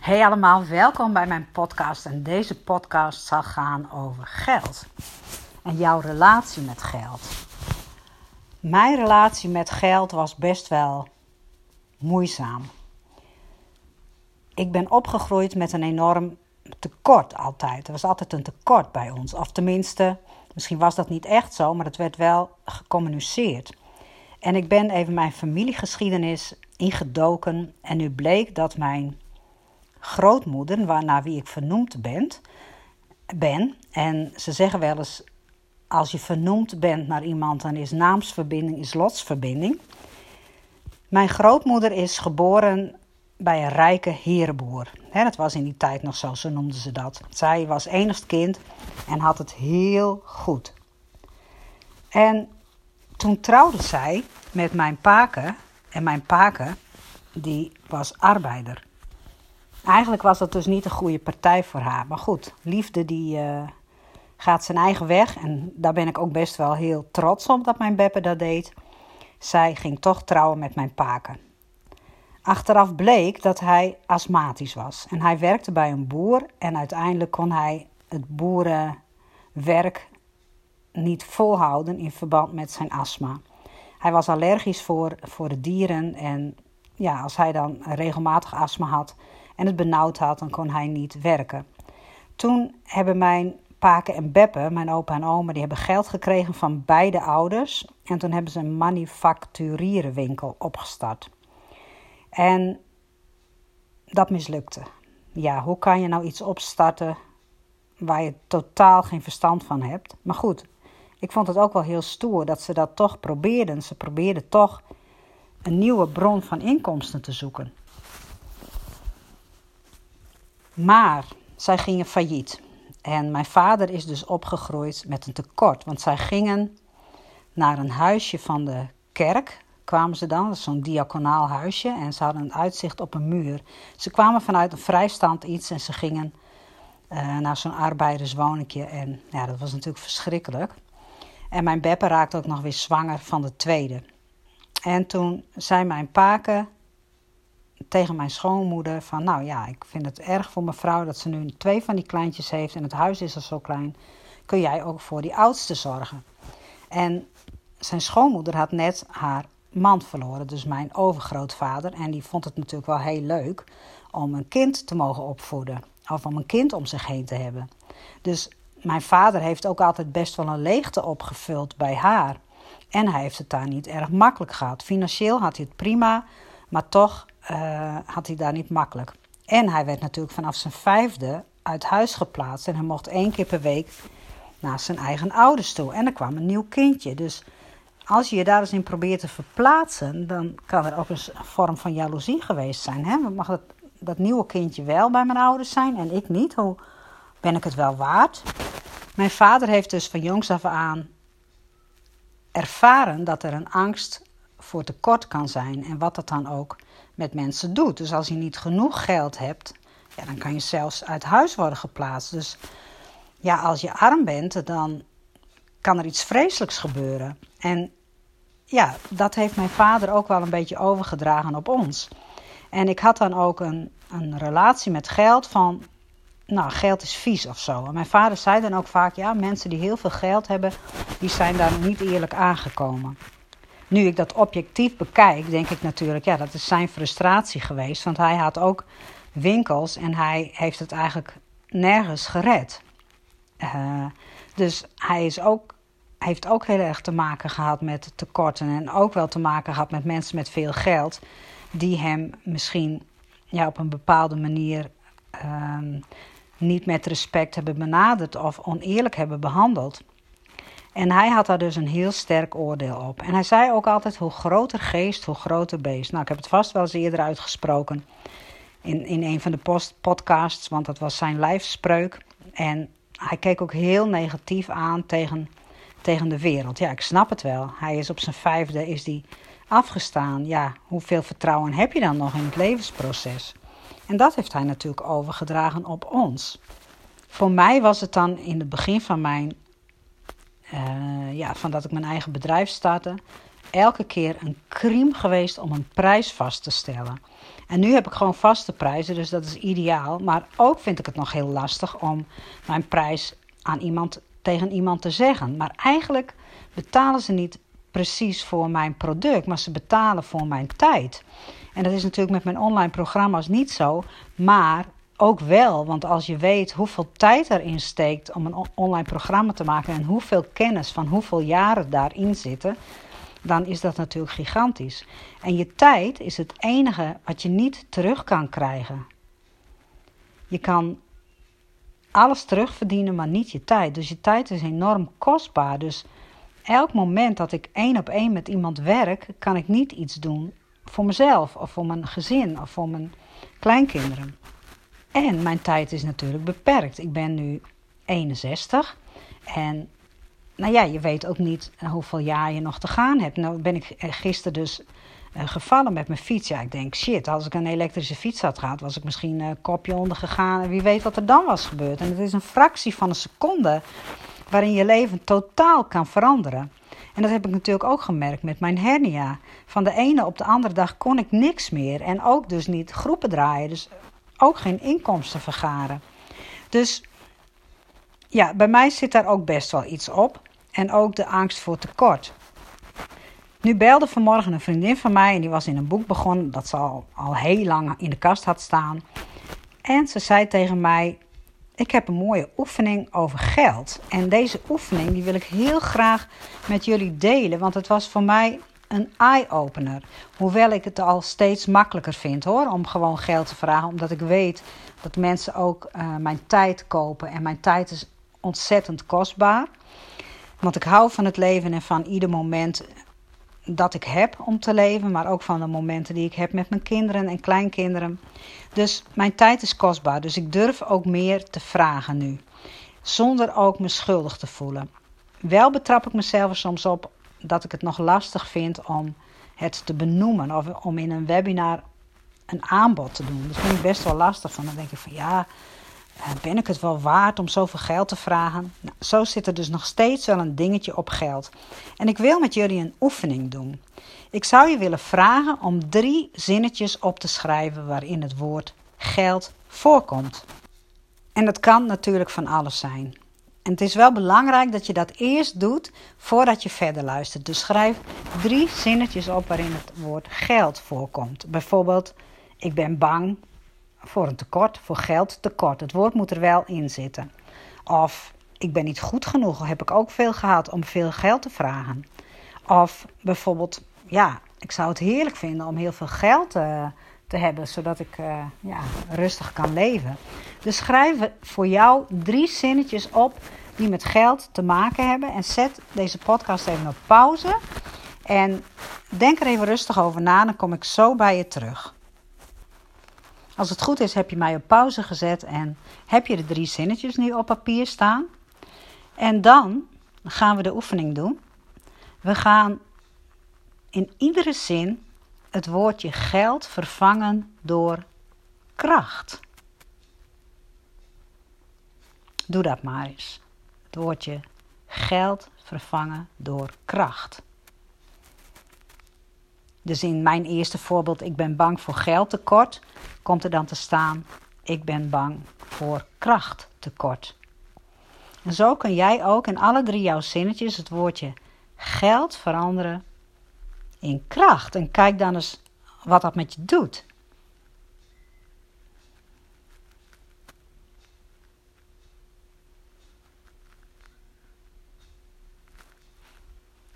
Hey allemaal, welkom bij mijn podcast. En deze podcast zal gaan over geld en jouw relatie met geld. Mijn relatie met geld was best wel moeizaam. Ik ben opgegroeid met een enorm tekort altijd. Er was altijd een tekort bij ons. Of tenminste, misschien was dat niet echt zo, maar het werd wel gecommuniceerd. En ik ben even mijn familiegeschiedenis ingedoken. En nu bleek dat mijn grootmoeder, naar wie ik vernoemd ben, ben. En ze zeggen wel eens: als je vernoemd bent naar iemand, dan is naamsverbinding is lotsverbinding. Mijn grootmoeder is geboren bij een rijke herenboer. dat was in die tijd nog zo, zo noemden ze dat. Zij was enigst kind en had het heel goed. En toen trouwde zij met mijn paken. En mijn paken, die was arbeider. Eigenlijk was dat dus niet een goede partij voor haar. Maar goed, liefde die uh, gaat zijn eigen weg. En daar ben ik ook best wel heel trots op dat mijn Beppe dat deed. Zij ging toch trouwen met mijn paken. Achteraf bleek dat hij astmatisch was. En hij werkte bij een boer. En uiteindelijk kon hij het boerenwerk niet volhouden in verband met zijn astma. Hij was allergisch voor, voor de dieren. En ja, als hij dan regelmatig astma had, en het benauwd had, dan kon hij niet werken. Toen hebben mijn Paken en Beppe, mijn opa en oma, die hebben geld gekregen van beide ouders. En toen hebben ze een manufacturierenwinkel opgestart. En dat mislukte. Ja, hoe kan je nou iets opstarten waar je totaal geen verstand van hebt? Maar goed, ik vond het ook wel heel stoer dat ze dat toch probeerden. Ze probeerden toch een nieuwe bron van inkomsten te zoeken. Maar zij gingen failliet. En mijn vader is dus opgegroeid met een tekort. Want zij gingen naar een huisje van de kerk, kwamen ze dan. zo'n diaconaal huisje. En ze hadden een uitzicht op een muur. Ze kwamen vanuit een vrijstand iets en ze gingen uh, naar zo'n arbeiderswoningje. En ja, dat was natuurlijk verschrikkelijk. En mijn beppe raakte ook nog weer zwanger van de tweede. En toen zei mijn paken tegen mijn schoonmoeder van, nou ja, ik vind het erg voor mevrouw dat ze nu twee van die kleintjes heeft en het huis is al zo klein. Kun jij ook voor die oudste zorgen? En zijn schoonmoeder had net haar man verloren, dus mijn overgrootvader. En die vond het natuurlijk wel heel leuk om een kind te mogen opvoeden. Of om een kind om zich heen te hebben. Dus mijn vader heeft ook altijd best wel een leegte opgevuld bij haar. En hij heeft het daar niet erg makkelijk gehad. Financieel had hij het prima, maar toch uh, had hij daar niet makkelijk. En hij werd natuurlijk vanaf zijn vijfde uit huis geplaatst. En hij mocht één keer per week naar zijn eigen ouders toe. En er kwam een nieuw kindje. Dus als je je daar eens in probeert te verplaatsen, dan kan er ook een vorm van jaloezie geweest zijn. Hè? Mag dat, dat nieuwe kindje wel bij mijn ouders zijn en ik niet? Hoe ben ik het wel waard? Mijn vader heeft dus van jongs af aan ervaren dat er een angst voor tekort kan zijn en wat dat dan ook met mensen doet. Dus als je niet genoeg geld hebt, ja, dan kan je zelfs uit huis worden geplaatst. Dus ja, als je arm bent, dan kan er iets vreselijks gebeuren. En ja, dat heeft mijn vader ook wel een beetje overgedragen op ons. En ik had dan ook een, een relatie met geld van, nou, geld is vies of zo. En mijn vader zei dan ook vaak, ja, mensen die heel veel geld hebben, die zijn daar niet eerlijk aangekomen. Nu ik dat objectief bekijk, denk ik natuurlijk, ja, dat is zijn frustratie geweest. Want hij had ook winkels en hij heeft het eigenlijk nergens gered. Uh, dus hij is ook, heeft ook heel erg te maken gehad met tekorten. En ook wel te maken gehad met mensen met veel geld. Die hem misschien ja, op een bepaalde manier uh, niet met respect hebben benaderd of oneerlijk hebben behandeld. En hij had daar dus een heel sterk oordeel op. En hij zei ook altijd: hoe groter geest, hoe groter beest. Nou, ik heb het vast wel eens eerder uitgesproken in, in een van de post podcasts, want dat was zijn lijfspreuk. En hij keek ook heel negatief aan tegen, tegen de wereld. Ja, ik snap het wel. Hij is op zijn vijfde is die afgestaan. Ja, hoeveel vertrouwen heb je dan nog in het levensproces? En dat heeft hij natuurlijk overgedragen op ons. Voor mij was het dan in het begin van mijn uh, ja, van dat ik mijn eigen bedrijf startte, elke keer een crime geweest om een prijs vast te stellen. En nu heb ik gewoon vaste prijzen, dus dat is ideaal. Maar ook vind ik het nog heel lastig om mijn prijs aan iemand, tegen iemand te zeggen. Maar eigenlijk betalen ze niet precies voor mijn product, maar ze betalen voor mijn tijd. En dat is natuurlijk met mijn online programma's niet zo, maar ook wel. Want als je weet hoeveel tijd erin steekt om een online programma te maken en hoeveel kennis van hoeveel jaren daarin zitten, dan is dat natuurlijk gigantisch. En je tijd is het enige wat je niet terug kan krijgen. Je kan alles terugverdienen, maar niet je tijd. Dus je tijd is enorm kostbaar. Dus elk moment dat ik één op één met iemand werk, kan ik niet iets doen voor mezelf of voor mijn gezin of voor mijn kleinkinderen. En mijn tijd is natuurlijk beperkt. Ik ben nu 61 en nou ja, je weet ook niet hoeveel jaar je nog te gaan hebt. Nou ben ik gisteren dus uh, gevallen met mijn fiets. Ja, ik denk, shit, als ik een elektrische fiets had gehad, was ik misschien een kopje onder gegaan. En wie weet wat er dan was gebeurd. En het is een fractie van een seconde waarin je leven totaal kan veranderen. En dat heb ik natuurlijk ook gemerkt met mijn hernia. Van de ene op de andere dag kon ik niks meer. En ook dus niet groepen draaien. Dus ook geen inkomsten vergaren. Dus ja, bij mij zit daar ook best wel iets op. En ook de angst voor tekort. Nu belde vanmorgen een vriendin van mij en die was in een boek begonnen dat ze al, al heel lang in de kast had staan. En ze zei tegen mij: Ik heb een mooie oefening over geld. En deze oefening die wil ik heel graag met jullie delen, want het was voor mij een eye-opener. Hoewel ik het al steeds makkelijker vind hoor, om gewoon geld te vragen, omdat ik weet dat mensen ook uh, mijn tijd kopen en mijn tijd is ontzettend kostbaar. Want ik hou van het leven en van ieder moment dat ik heb om te leven, maar ook van de momenten die ik heb met mijn kinderen en kleinkinderen. Dus mijn tijd is kostbaar, dus ik durf ook meer te vragen nu, zonder ook me schuldig te voelen. Wel betrap ik mezelf er soms op dat ik het nog lastig vind om het te benoemen of om in een webinar een aanbod te doen. Dat vind ik best wel lastig. Van dan denk ik van ja, eh, ben ik het wel waard om zoveel geld te vragen? Nou, zo zit er dus nog steeds wel een dingetje op geld. En ik wil met jullie een oefening doen. Ik zou je willen vragen om drie zinnetjes op te schrijven waarin het woord geld voorkomt. En dat kan natuurlijk van alles zijn. En het is wel belangrijk dat je dat eerst doet voordat je verder luistert. Dus schrijf drie zinnetjes op waarin het woord geld voorkomt. Bijvoorbeeld, ik ben bang voor een tekort, voor geld tekort. Het woord moet er wel in zitten. Of ik ben niet goed genoeg, heb ik ook veel gehad om veel geld te vragen. Of bijvoorbeeld, ja, ik zou het heerlijk vinden om heel veel geld uh, te hebben, zodat ik uh, ja, rustig kan leven. Dus schrijf voor jou drie zinnetjes op die met geld te maken hebben. En zet deze podcast even op pauze. En denk er even rustig over na, dan kom ik zo bij je terug. Als het goed is, heb je mij op pauze gezet en heb je de drie zinnetjes nu op papier staan. En dan gaan we de oefening doen. We gaan in iedere zin het woordje geld vervangen door kracht. Doe dat maar eens. Het woordje geld vervangen door kracht. Dus in mijn eerste voorbeeld, ik ben bang voor geldtekort, komt er dan te staan, ik ben bang voor krachttekort. En zo kun jij ook in alle drie jouw zinnetjes het woordje geld veranderen in kracht. En kijk dan eens wat dat met je doet.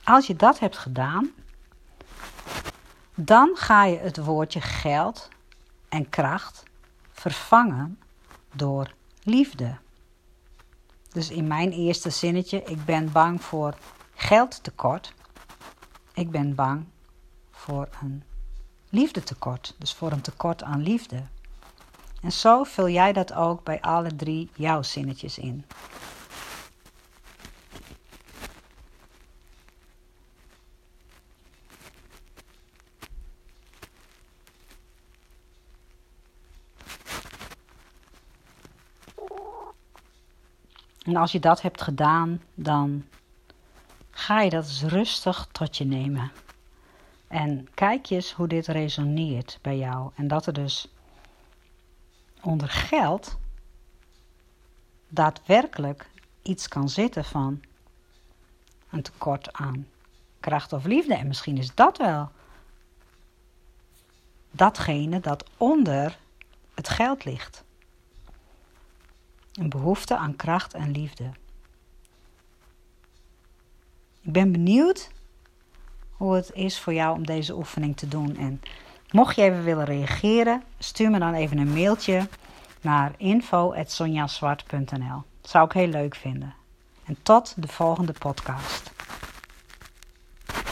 Als je dat hebt gedaan, dan ga je het woordje geld en kracht vervangen door liefde. Dus in mijn eerste zinnetje, ik ben bang voor geldtekort. Ik ben bang voor een liefdetekort, dus voor een tekort aan liefde. En zo vul jij dat ook bij alle drie jouw zinnetjes in. En als je dat hebt gedaan, dan ga je dat eens rustig tot je nemen. En kijk eens hoe dit resoneert bij jou. En dat er dus onder geld daadwerkelijk iets kan zitten van een tekort aan kracht of liefde. En misschien is dat wel datgene dat onder het geld ligt. Een behoefte aan kracht en liefde. Ik ben benieuwd hoe het is voor jou om deze oefening te doen. En mocht je even willen reageren, stuur me dan even een mailtje naar info.sonjaswart.nl. Dat zou ik heel leuk vinden. En tot de volgende podcast.